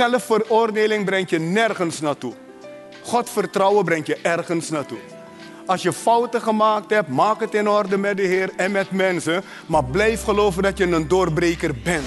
Zelfveroordeling brengt je nergens naartoe. God vertrouwen brengt je ergens naartoe. Als je fouten gemaakt hebt, maak het in orde met de Heer en met mensen. Maar blijf geloven dat je een doorbreker bent.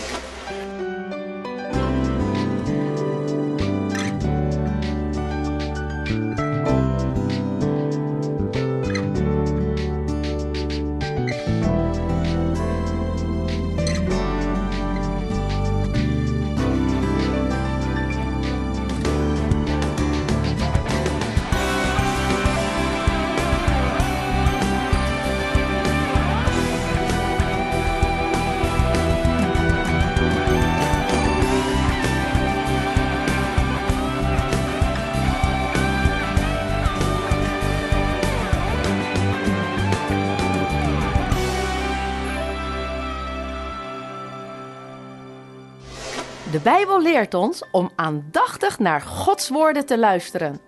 De Bijbel leert ons om aandachtig naar Gods woorden te luisteren.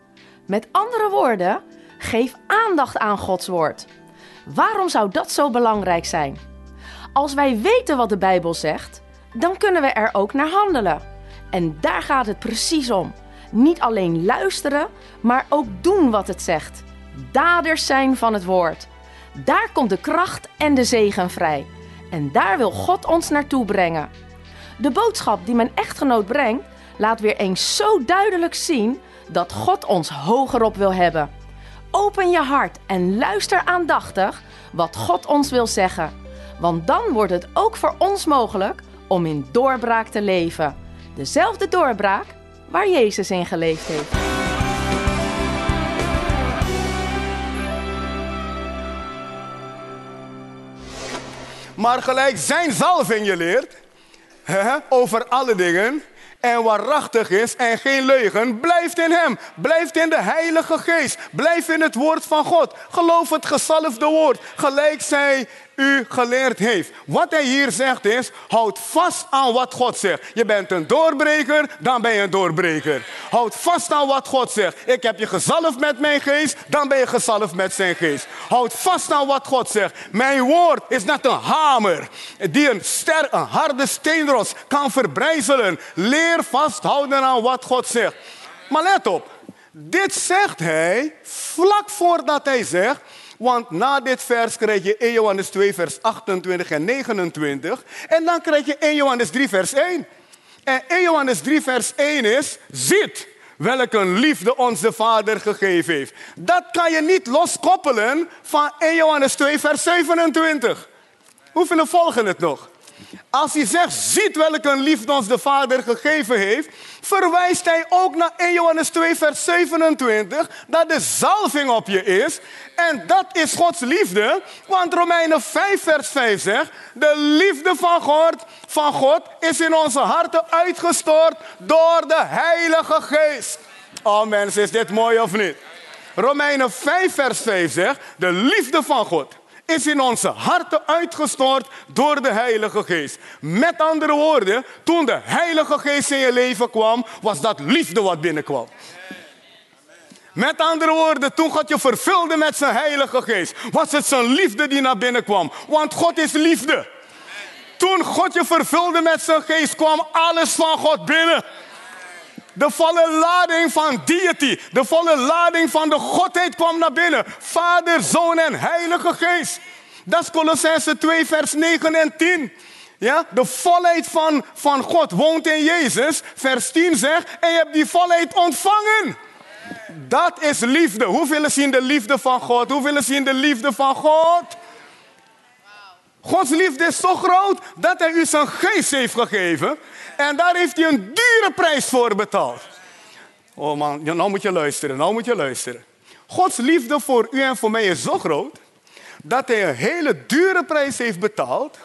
Met andere woorden, geef aandacht aan Gods woord. Waarom zou dat zo belangrijk zijn? Als wij weten wat de Bijbel zegt, dan kunnen we er ook naar handelen. En daar gaat het precies om. Niet alleen luisteren, maar ook doen wat het zegt. Daders zijn van het woord. Daar komt de kracht en de zegen vrij. En daar wil God ons naartoe brengen. De boodschap die mijn echtgenoot brengt, laat weer eens zo duidelijk zien dat God ons hogerop wil hebben. Open je hart en luister aandachtig wat God ons wil zeggen. Want dan wordt het ook voor ons mogelijk om in doorbraak te leven. Dezelfde doorbraak waar Jezus in geleefd heeft. Maar gelijk zijn zalving je leert, over alle dingen, en waarachtig is en geen leugen, blijft in hem. Blijft in de Heilige Geest. Blijf in het woord van God. Geloof het gezalfde woord, gelijk zij u geleerd heeft. Wat hij hier zegt is, houd vast aan wat God zegt. Je bent een doorbreker, dan ben je een doorbreker. Houd vast aan wat God zegt. Ik heb je gezalfd met mijn geest, dan ben je gezalfd met zijn geest. Houd vast aan wat God zegt. Mijn woord is net een hamer die een, ster, een harde steenros kan verbrijzelen. Leer vasthouden aan wat God zegt. Maar let op, dit zegt hij vlak voordat hij zegt want na dit vers krijg je 1 Johannes 2, vers 28 en 29. En dan krijg je 1 Johannes 3, vers 1. En 1 Johannes 3, vers 1 is: Ziet welke liefde onze Vader gegeven heeft. Dat kan je niet loskoppelen van 1 Johannes 2, vers 27. Hoeveel volgen het nog? Als hij zegt, ziet welke liefde ons de Vader gegeven heeft, verwijst hij ook naar 1 Johannes 2, vers 27, dat de zalving op je is. En dat is Gods liefde, want Romeinen 5, vers 5 zegt, de liefde van God, van God is in onze harten uitgestort door de Heilige Geest. Oh mensen, is dit mooi of niet? Romeinen 5, vers 5 zegt, de liefde van God is in onze harten uitgestort door de Heilige Geest. Met andere woorden, toen de Heilige Geest in je leven kwam, was dat liefde wat binnenkwam. Met andere woorden, toen God je vervulde met zijn Heilige Geest, was het zijn liefde die naar binnen kwam. Want God is liefde. Toen God je vervulde met zijn geest, kwam alles van God binnen. De volle lading van deity, de volle lading van de Godheid kwam naar binnen. Vader, Zoon en Heilige Geest. Dat is Colossense 2, vers 9 en 10. Ja, de volheid van, van God woont in Jezus. Vers 10 zegt, en je hebt die volheid ontvangen. Dat is liefde. Hoeveel zien de liefde van God? Hoeveel zien de liefde van God? Gods liefde is zo groot dat hij u zijn geest heeft gegeven. En daar heeft hij een dure prijs voor betaald. Oh man, nou moet je luisteren, nou moet je luisteren. Gods liefde voor u en voor mij is zo groot dat hij een hele dure prijs heeft betaald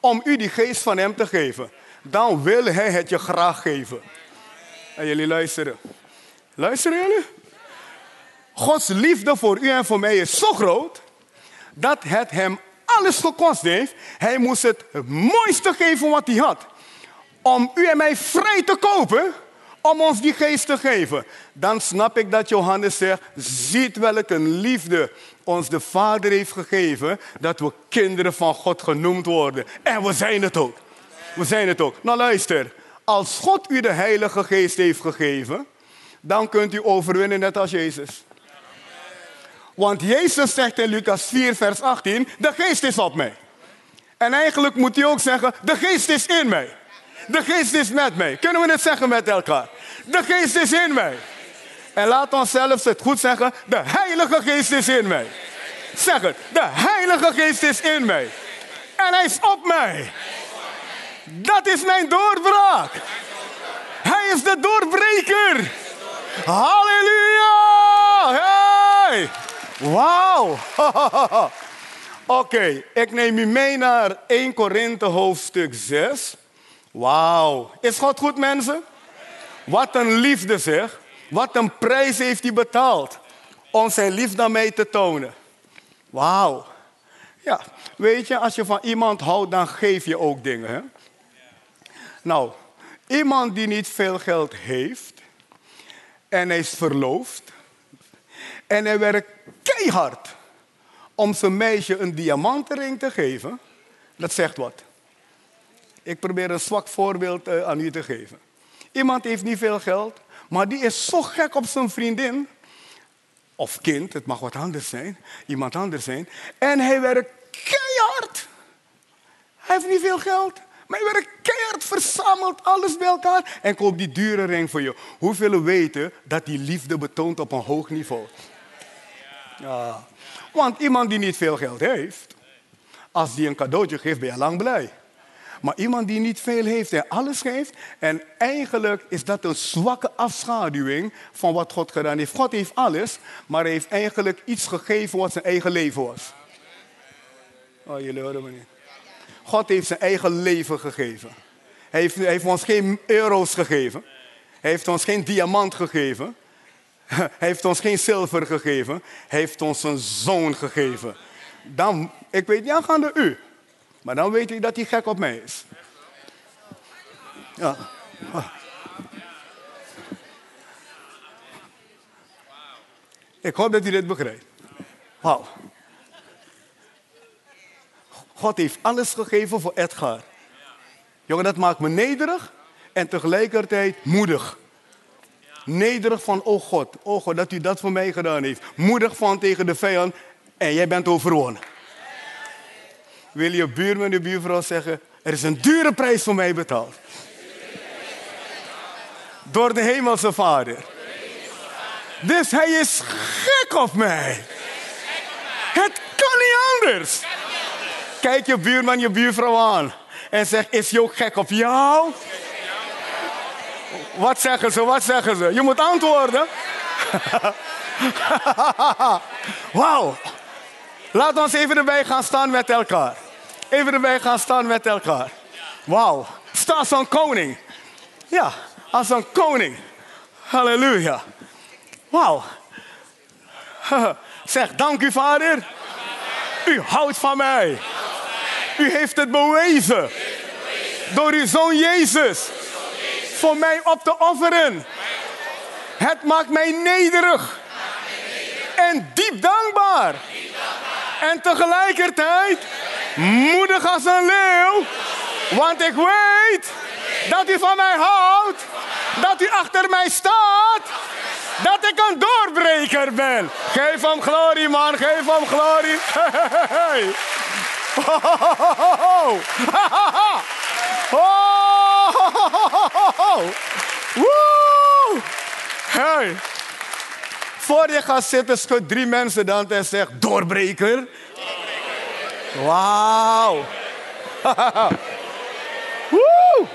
om u die geest van hem te geven. Dan wil hij het je graag geven. En jullie luisteren. Luisteren jullie? Gods liefde voor u en voor mij is zo groot dat het hem alles gekost heeft. Hij moest het mooiste geven wat hij had om u en mij vrij te kopen, om ons die geest te geven. Dan snap ik dat Johannes zegt, ziet welke liefde ons de Vader heeft gegeven, dat we kinderen van God genoemd worden. En we zijn het ook. We zijn het ook. Nou luister, Als God u de Heilige Geest heeft gegeven, dan kunt u overwinnen net als Jezus. Want Jezus zegt in Lucas 4, vers 18, de geest is op mij. En eigenlijk moet hij ook zeggen, de geest is in mij. De geest is met mij. Kunnen we het zeggen met elkaar? De geest is in mij. En laat ons zelfs het goed zeggen, de Heilige Geest is in mij. Zeg het, de Heilige Geest is in mij. En hij is op mij. Dat is mijn doorbraak. Hij is de doorbreker. Halleluja! Wauw! Oké, ik neem u mee naar 1 Korinthe hoofdstuk 6. Wauw. Is God goed, mensen? Wat een liefde zeg. Wat een prijs heeft hij betaald om zijn liefde aan mij te tonen. Wauw. Ja, weet je, als je van iemand houdt, dan geef je ook dingen. Hè? Nou, iemand die niet veel geld heeft en hij is verloofd en hij werkt keihard om zijn meisje een diamantenring te geven, dat zegt wat. Ik probeer een zwak voorbeeld eh, aan u te geven. Iemand heeft niet veel geld, maar die is zo gek op zijn vriendin. Of kind, het mag wat anders zijn. Iemand anders zijn. En hij werkt keihard. Hij heeft niet veel geld. Maar hij werkt keihard, verzamelt alles bij elkaar en koopt die dure ring voor je. Hoeveel weten dat die liefde betoont op een hoog niveau? Ja. Want iemand die niet veel geld heeft, als die een cadeautje geeft, ben je lang blij. Maar iemand die niet veel heeft en alles geeft, en eigenlijk is dat een zwakke afschaduwing van wat God gedaan heeft. God heeft alles, maar hij heeft eigenlijk iets gegeven wat zijn eigen leven was. Oh, jullie horen me niet. God heeft zijn eigen leven gegeven. Heeft, hij heeft ons geen euro's gegeven. Hij heeft ons geen diamant gegeven. Hij heeft ons geen zilver gegeven. Hij heeft ons een zoon gegeven. Dan, ik weet niet aangaande u. Maar dan weet ik dat hij gek op mij is. Ja. Ik hoop dat u dit begrijpt. Wauw. God heeft alles gegeven voor Edgar. Jongen, dat maakt me nederig en tegelijkertijd moedig. Nederig van, oh God, oh God, dat u dat voor mij gedaan heeft. Moedig van tegen de vijand en jij bent overwonnen. Wil je buurman en de buurvrouw zeggen, er is een dure prijs voor mij betaald. Door de hemelse vader. Dus hij is gek op mij. Het kan niet anders. Kijk je buurman, je buurvrouw aan. En zeg, is je ook gek op jou? Wat zeggen ze, wat zeggen ze? Je moet antwoorden. Wauw. Laat ons even erbij gaan staan met elkaar. Even erbij gaan staan met elkaar. Wauw. Sta als een koning. Ja, als een koning. Halleluja. Wauw. Zeg, dank u vader. U houdt van mij. U heeft het bewezen. Door uw zoon Jezus. Voor mij op te offeren. Het maakt mij nederig. En diep dankbaar. En tegelijkertijd moedig als een leeuw. Want ik weet dat u van mij houdt. Dat u achter mij staat. Dat ik een doorbreker ben. Geef hem glorie, man. Geef hem glorie. Hey. Woe. Hey. Voor je gaat zitten, schud drie mensen dan en zegt doorbreker. Wauw. Woe.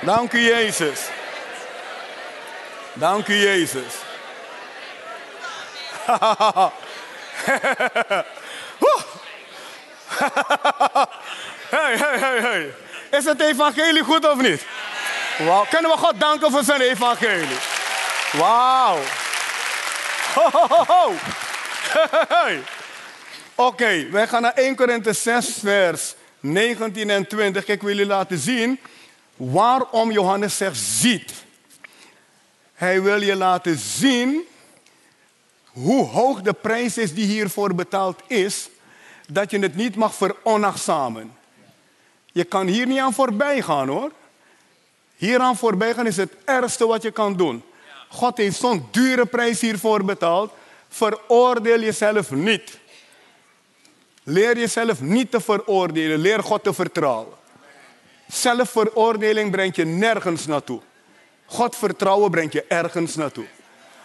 Dank u Jezus. Dank u Jezus. hey, hey, hey, hey. Is het evangelie goed of niet? Wow. Kunnen we God danken voor zijn evangelie? Wauw. Oké, wij gaan naar 1 Korinthe 6, vers 19 en 20. Ik wil jullie laten zien waarom Johannes zegt ziet. Hij wil je laten zien hoe hoog de prijs is die hiervoor betaald is, dat je het niet mag veronachtzamen. Je kan hier niet aan voorbij gaan hoor. Hieraan voorbij gaan is het ergste wat je kan doen. God heeft zo'n dure prijs hiervoor betaald. Veroordeel jezelf niet. Leer jezelf niet te veroordelen. Leer God te vertrouwen. Zelfveroordeling brengt je nergens naartoe. God vertrouwen brengt je ergens naartoe.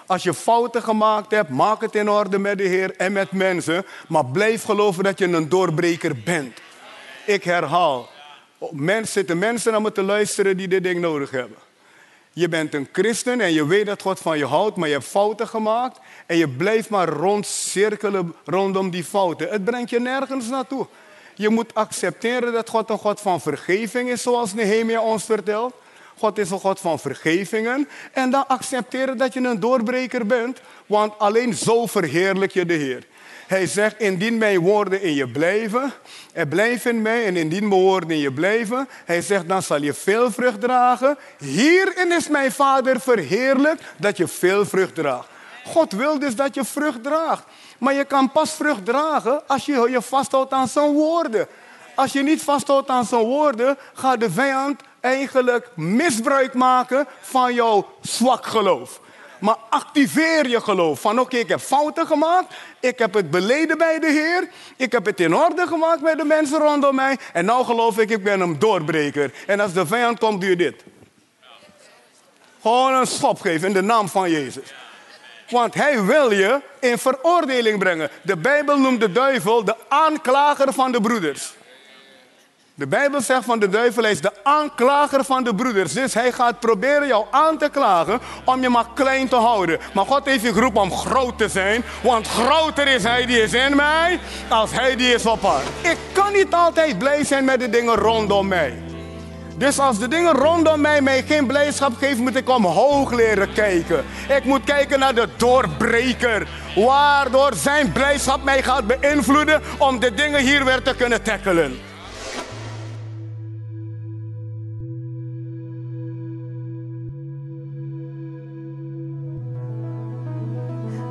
Als je fouten gemaakt hebt, maak het in orde met de Heer en met mensen. Maar blijf geloven dat je een doorbreker bent. Ik herhaal. Mensen, zitten mensen naar me te luisteren die dit ding nodig hebben. Je bent een christen en je weet dat God van je houdt, maar je hebt fouten gemaakt. En je blijft maar rondcirkelen rondom die fouten. Het brengt je nergens naartoe. Je moet accepteren dat God een God van vergeving is, zoals Nehemia ons vertelt. God is een God van vergevingen. En dan accepteren dat je een doorbreker bent, want alleen zo verheerlijk je de Heer. Hij zegt, indien mijn woorden in je blijven, en blijf in mij, en indien mijn woorden in je blijven, hij zegt, dan zal je veel vrucht dragen. Hierin is mijn Vader verheerlijk dat je veel vrucht draagt. God wil dus dat je vrucht draagt. Maar je kan pas vrucht dragen als je je vasthoudt aan zijn woorden. Als je niet vasthoudt aan zijn woorden, gaat de vijand eigenlijk misbruik maken van jouw zwak geloof. Maar activeer je geloof. Van oké, ik heb fouten gemaakt. Ik heb het beleden bij de Heer. Ik heb het in orde gemaakt bij de mensen rondom mij. En nu geloof ik, ik ben een doorbreker. En als de vijand komt, doe je dit. Gewoon een stop geven in de naam van Jezus. Want hij wil je in veroordeling brengen. De Bijbel noemt de duivel de aanklager van de broeders. De Bijbel zegt van de duivel is de aanklager van de broeders. Dus hij gaat proberen jou aan te klagen om je maar klein te houden. Maar God heeft je geroepen om groot te zijn. Want groter is hij die is in mij als hij die is op haar. Ik kan niet altijd blij zijn met de dingen rondom mij. Dus als de dingen rondom mij mij geen blijdschap geven, moet ik omhoog leren kijken. Ik moet kijken naar de doorbreker. Waardoor zijn blijdschap mij gaat beïnvloeden om de dingen hier weer te kunnen tackelen.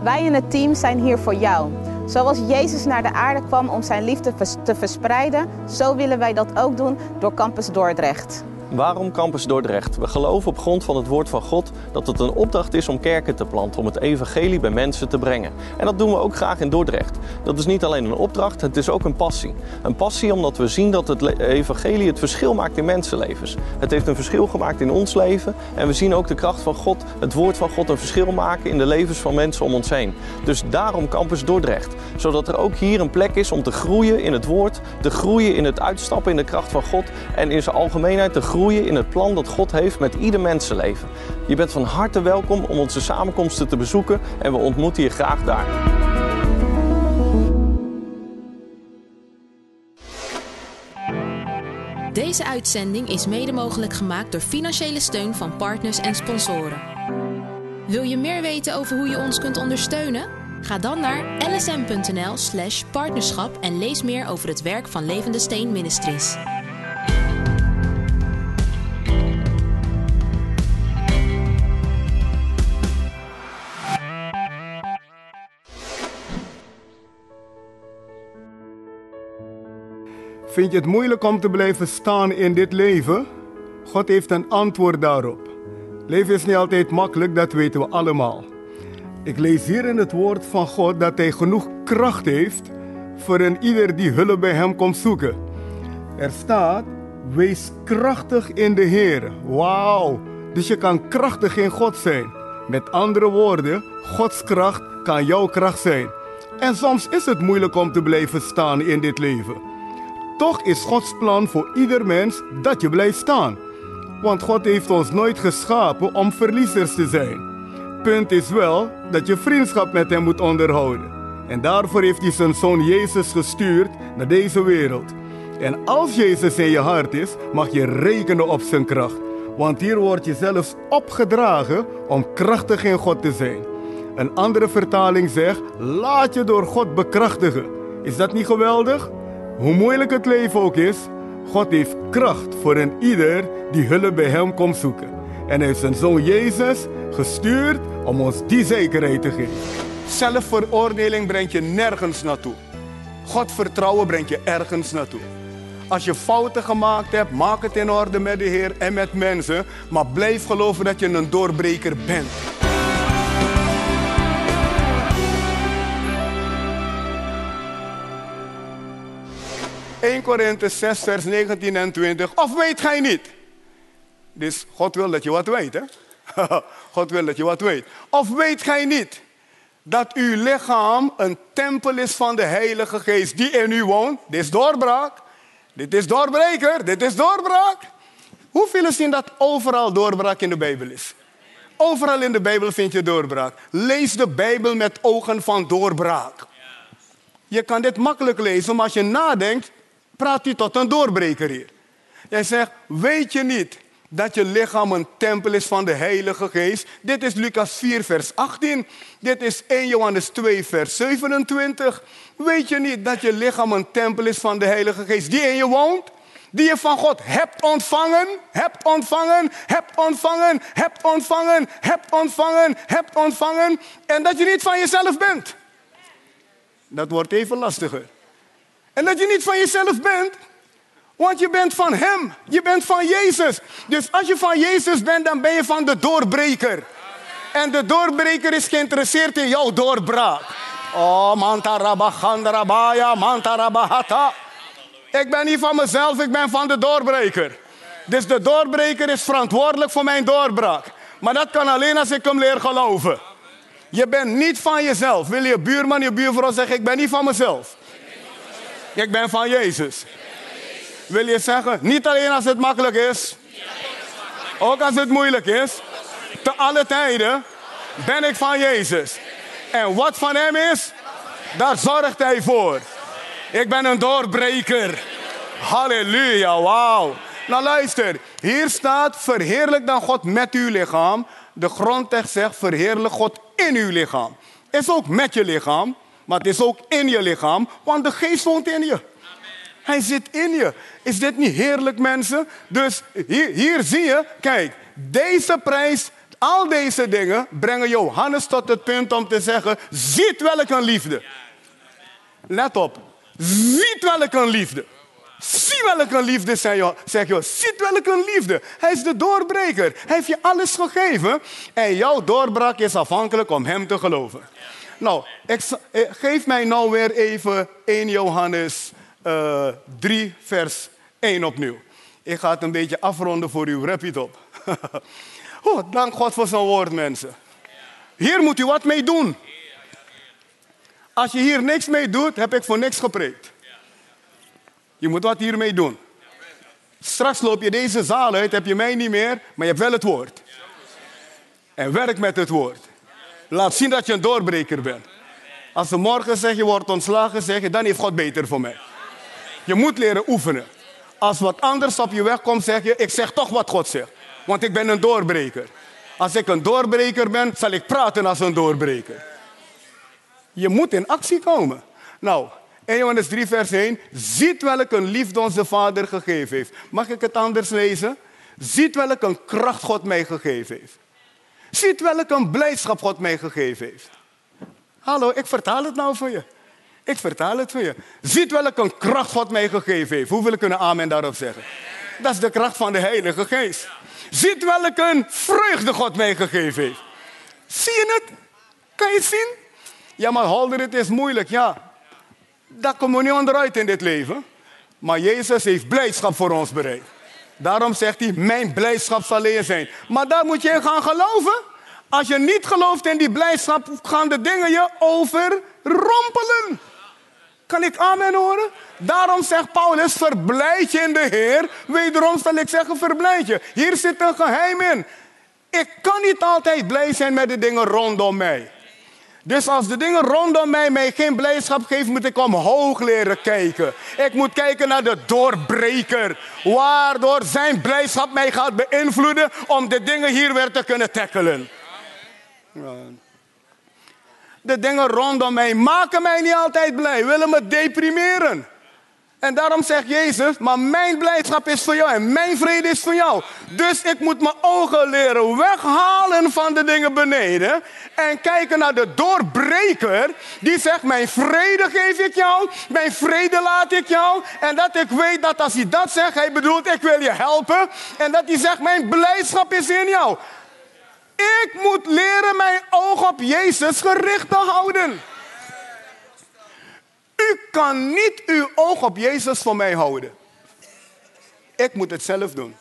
Wij in het team zijn hier voor jou. Zoals Jezus naar de aarde kwam om zijn liefde te verspreiden, zo willen wij dat ook doen door Campus Dordrecht. Waarom Campus Dordrecht? We geloven op grond van het woord van God dat het een opdracht is om kerken te planten, om het evangelie bij mensen te brengen. En dat doen we ook graag in Dordrecht. Dat is niet alleen een opdracht, het is ook een passie. Een passie omdat we zien dat het evangelie het verschil maakt in mensenlevens. Het heeft een verschil gemaakt in ons leven en we zien ook de kracht van God, het woord van God een verschil maken in de levens van mensen om ons heen. Dus daarom Campus Dordrecht, zodat er ook hier een plek is om te groeien in het woord, te groeien in het uitstappen in de kracht van God en in zijn algemeenheid te groeien groeien in het plan dat God heeft met ieder mensenleven. Je bent van harte welkom om onze samenkomsten te bezoeken en we ontmoeten je graag daar. Deze uitzending is mede mogelijk gemaakt door financiële steun van partners en sponsoren. Wil je meer weten over hoe je ons kunt ondersteunen? Ga dan naar lsm.nl/slash partnerschap en lees meer over het werk van Levende Steen Ministries. Vind je het moeilijk om te blijven staan in dit leven? God heeft een antwoord daarop. Leven is niet altijd makkelijk, dat weten we allemaal. Ik lees hier in het woord van God dat Hij genoeg kracht heeft voor een ieder die hulp bij Hem komt zoeken. Er staat, wees krachtig in de Heer. Wauw, dus je kan krachtig in God zijn. Met andere woorden, Gods kracht kan jouw kracht zijn. En soms is het moeilijk om te blijven staan in dit leven. Toch is Gods plan voor ieder mens dat je blijft staan. Want God heeft ons nooit geschapen om verliezers te zijn. Punt is wel dat je vriendschap met Hem moet onderhouden. En daarvoor heeft hij zijn zoon Jezus gestuurd naar deze wereld. En als Jezus in je hart is, mag je rekenen op zijn kracht. Want hier word je zelfs opgedragen om krachtig in God te zijn. Een andere vertaling zegt: laat je door God bekrachtigen. Is dat niet geweldig? Hoe moeilijk het leven ook is, God heeft kracht voor een ieder die hulp bij Hem komt zoeken. En heeft zijn zoon Jezus gestuurd om ons die zekerheid te geven. Zelfveroordeling brengt je nergens naartoe. God vertrouwen brengt je ergens naartoe. Als je fouten gemaakt hebt, maak het in orde met de Heer en met mensen. Maar blijf geloven dat je een doorbreker bent. 1 Korinthe 6, vers 19 en 20. Of weet gij niet? Dus God wil dat je wat weet, hè? God wil dat je wat weet. Of weet gij niet dat uw lichaam een tempel is van de Heilige Geest die in u woont? Dit is doorbraak. Dit is doorbreker. Dit is doorbraak. Hoeveel zien dat overal doorbraak in de Bijbel is? Overal in de Bijbel vind je doorbraak. Lees de Bijbel met ogen van doorbraak. Je kan dit makkelijk lezen, maar als je nadenkt, praat hij tot een doorbreker hier. Jij zegt, weet je niet dat je lichaam een tempel is van de Heilige Geest? Dit is Lucas 4, vers 18. Dit is 1 Johannes 2, vers 27. Weet je niet dat je lichaam een tempel is van de Heilige Geest die in je woont? Die je van God hebt ontvangen, hebt ontvangen, hebt ontvangen, hebt ontvangen, hebt ontvangen, hebt ontvangen. En dat je niet van jezelf bent. Dat wordt even lastiger. En dat je niet van jezelf bent, want je bent van Hem. Je bent van Jezus. Dus als je van Jezus bent, dan ben je van de doorbreker. En de doorbreker is geïnteresseerd in jouw doorbraak. Oh, mantarabachandarabaya, mantarabahata. Ik ben niet van mezelf, ik ben van de doorbreker. Dus de doorbreker is verantwoordelijk voor mijn doorbraak. Maar dat kan alleen als ik hem leer geloven. Je bent niet van jezelf. Wil je buurman, je buurvrouw zeggen, ik ben niet van mezelf. Ik ben van Jezus. Wil je zeggen, niet alleen als het makkelijk is, ook als het moeilijk is, te alle tijden ben ik van Jezus. En wat van Hem is, daar zorgt Hij voor. Ik ben een doorbreker. Halleluja, wauw. Nou luister, hier staat verheerlijk dan God met uw lichaam. De grondtekst zegt verheerlijk God in uw lichaam. Is ook met je lichaam, maar het is ook in je lichaam, want de geest woont in je. Hij zit in je. Is dit niet heerlijk, mensen? Dus hier, hier zie je, kijk, deze prijs, al deze dingen brengen Johannes tot het punt om te zeggen: ziet welk een liefde. Let op, ziet welk een liefde. Zie welke een liefde, zeg je. Ziet welke een liefde. Hij is de doorbreker. Hij heeft je alles gegeven. En jouw doorbraak is afhankelijk om hem te geloven. Nou, eh, geef mij nou weer even 1 Johannes uh, eh, 3, vers 1 opnieuw. Ik ga het een beetje afronden voor u. Rap het op. oh, dank God voor zijn woord, mensen. Hier moet u wat mee doen. Als je hier niks mee doet, heb ik voor niks gepreekt. Je moet wat hiermee doen. Straks loop je deze zaal uit, heb je mij niet meer, maar je hebt wel het woord. En werk met het woord. Laat zien dat je een doorbreker bent. Als ze morgen zeg je wordt ontslagen, zeg je, dan heeft God beter voor mij. Je moet leren oefenen. Als wat anders op je weg komt, zeg je, ik zeg toch wat God zegt. Want ik ben een doorbreker. Als ik een doorbreker ben, zal ik praten als een doorbreker. Je moet in actie komen. Nou, 1 Johannes 3 vers 1. Ziet welke een liefde onze Vader gegeven heeft. Mag ik het anders lezen? Ziet welke een kracht God mij gegeven heeft. Ziet welke een blijdschap God mij gegeven heeft. Hallo, ik vertaal het nou voor je. Ik vertaal het voor je. Ziet welke een kracht God mij gegeven heeft. Hoeveel kunnen amen daarop zeggen? Dat is de kracht van de Heilige Geest. Ziet welke een vreugde God mij gegeven heeft. Zie je het? Kan je het zien? Ja, maar Holder, het is moeilijk. Ja, daar komen we niet onderuit in dit leven. Maar Jezus heeft blijdschap voor ons bereid. Daarom zegt hij, mijn blijdschap zal leer zijn. Maar daar moet je in gaan geloven. Als je niet gelooft in die blijdschap, gaan de dingen je overrompelen. Kan ik amen horen? Daarom zegt Paulus, verblijd je in de Heer. Wederom zal ik zeggen, verblijd je. Hier zit een geheim in. Ik kan niet altijd blij zijn met de dingen rondom mij. Dus als de dingen rondom mij mij geen blijdschap geven, moet ik omhoog leren kijken. Ik moet kijken naar de doorbreker. Waardoor zijn blijdschap mij gaat beïnvloeden om de dingen hier weer te kunnen tackelen. De dingen rondom mij maken mij niet altijd blij, willen me deprimeren. En daarom zegt Jezus, maar mijn blijdschap is voor jou en mijn vrede is voor jou. Dus ik moet mijn ogen leren weghalen van de dingen beneden. En kijken naar de doorbreker. Die zegt, mijn vrede geef ik jou, mijn vrede laat ik jou. En dat ik weet dat als hij dat zegt, hij bedoelt, ik wil je helpen. En dat hij zegt, mijn blijdschap is in jou. Ik moet leren mijn oog op Jezus gericht te houden. U kan niet uw oog op Jezus voor mij houden. Ik moet het zelf doen.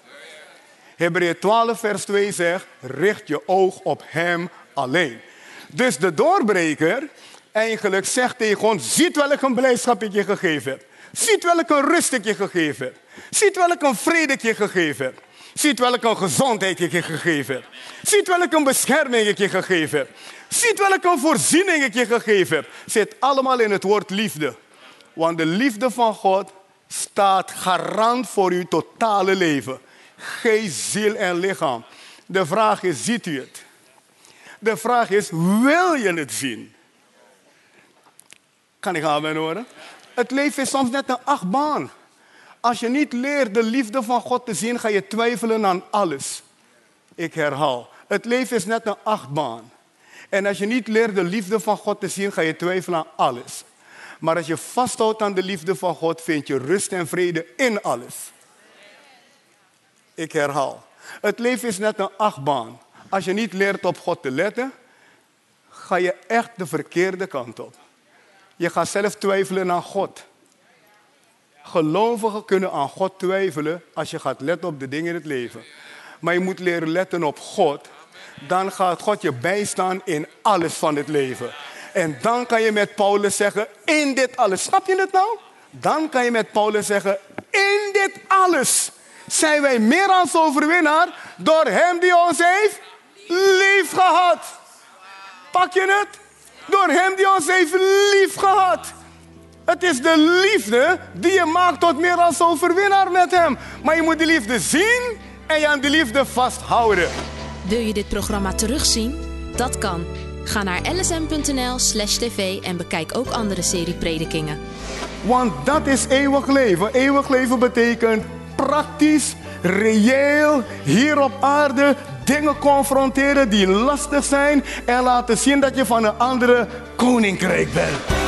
Hebreeën 12, vers 2 zegt: richt je oog op Hem alleen. Dus de doorbreker eigenlijk zegt tegen ons: ziet welke blijdschap ik je gegeven heb. Ziet welke rust ik je gegeven heb. Ziet welke vrede ik je gegeven heb. Ziet welke gezondheid ik je gegeven heb. Ziet welke bescherming ik je gegeven. Ziet welke voorziening ik je gegeven heb. Zit allemaal in het woord liefde. Want de liefde van God staat garant voor uw totale leven. Geest, ziel en lichaam. De vraag is, ziet u het? De vraag is, wil je het zien? Kan ik aan horen? Het leven is soms net een achtbaan. Als je niet leert de liefde van God te zien, ga je twijfelen aan alles. Ik herhaal, het leven is net een achtbaan. En als je niet leert de liefde van God te zien, ga je twijfelen aan alles. Maar als je vasthoudt aan de liefde van God, vind je rust en vrede in alles. Ik herhaal, het leven is net een achtbaan. Als je niet leert op God te letten, ga je echt de verkeerde kant op. Je gaat zelf twijfelen aan God. Gelovigen kunnen aan God twijfelen als je gaat letten op de dingen in het leven. Maar je moet leren letten op God. Dan gaat God je bijstaan in alles van het leven. En dan kan je met Paulus zeggen, in dit alles. Snap je het nou? Dan kan je met Paulus zeggen, in dit alles zijn wij meer als overwinnaar door hem die ons heeft lief gehad. Pak je het? Door hem die ons heeft lief gehad. Het is de liefde die je maakt tot meer als overwinnaar met hem. Maar je moet die liefde zien en je aan die liefde vasthouden. Wil je dit programma terugzien? Dat kan. Ga naar lsm.nl slash tv en bekijk ook andere serie predikingen. Want dat is eeuwig leven. Eeuwig leven betekent praktisch, reëel, hier op aarde dingen confronteren die lastig zijn en laten zien dat je van een andere koninkrijk bent.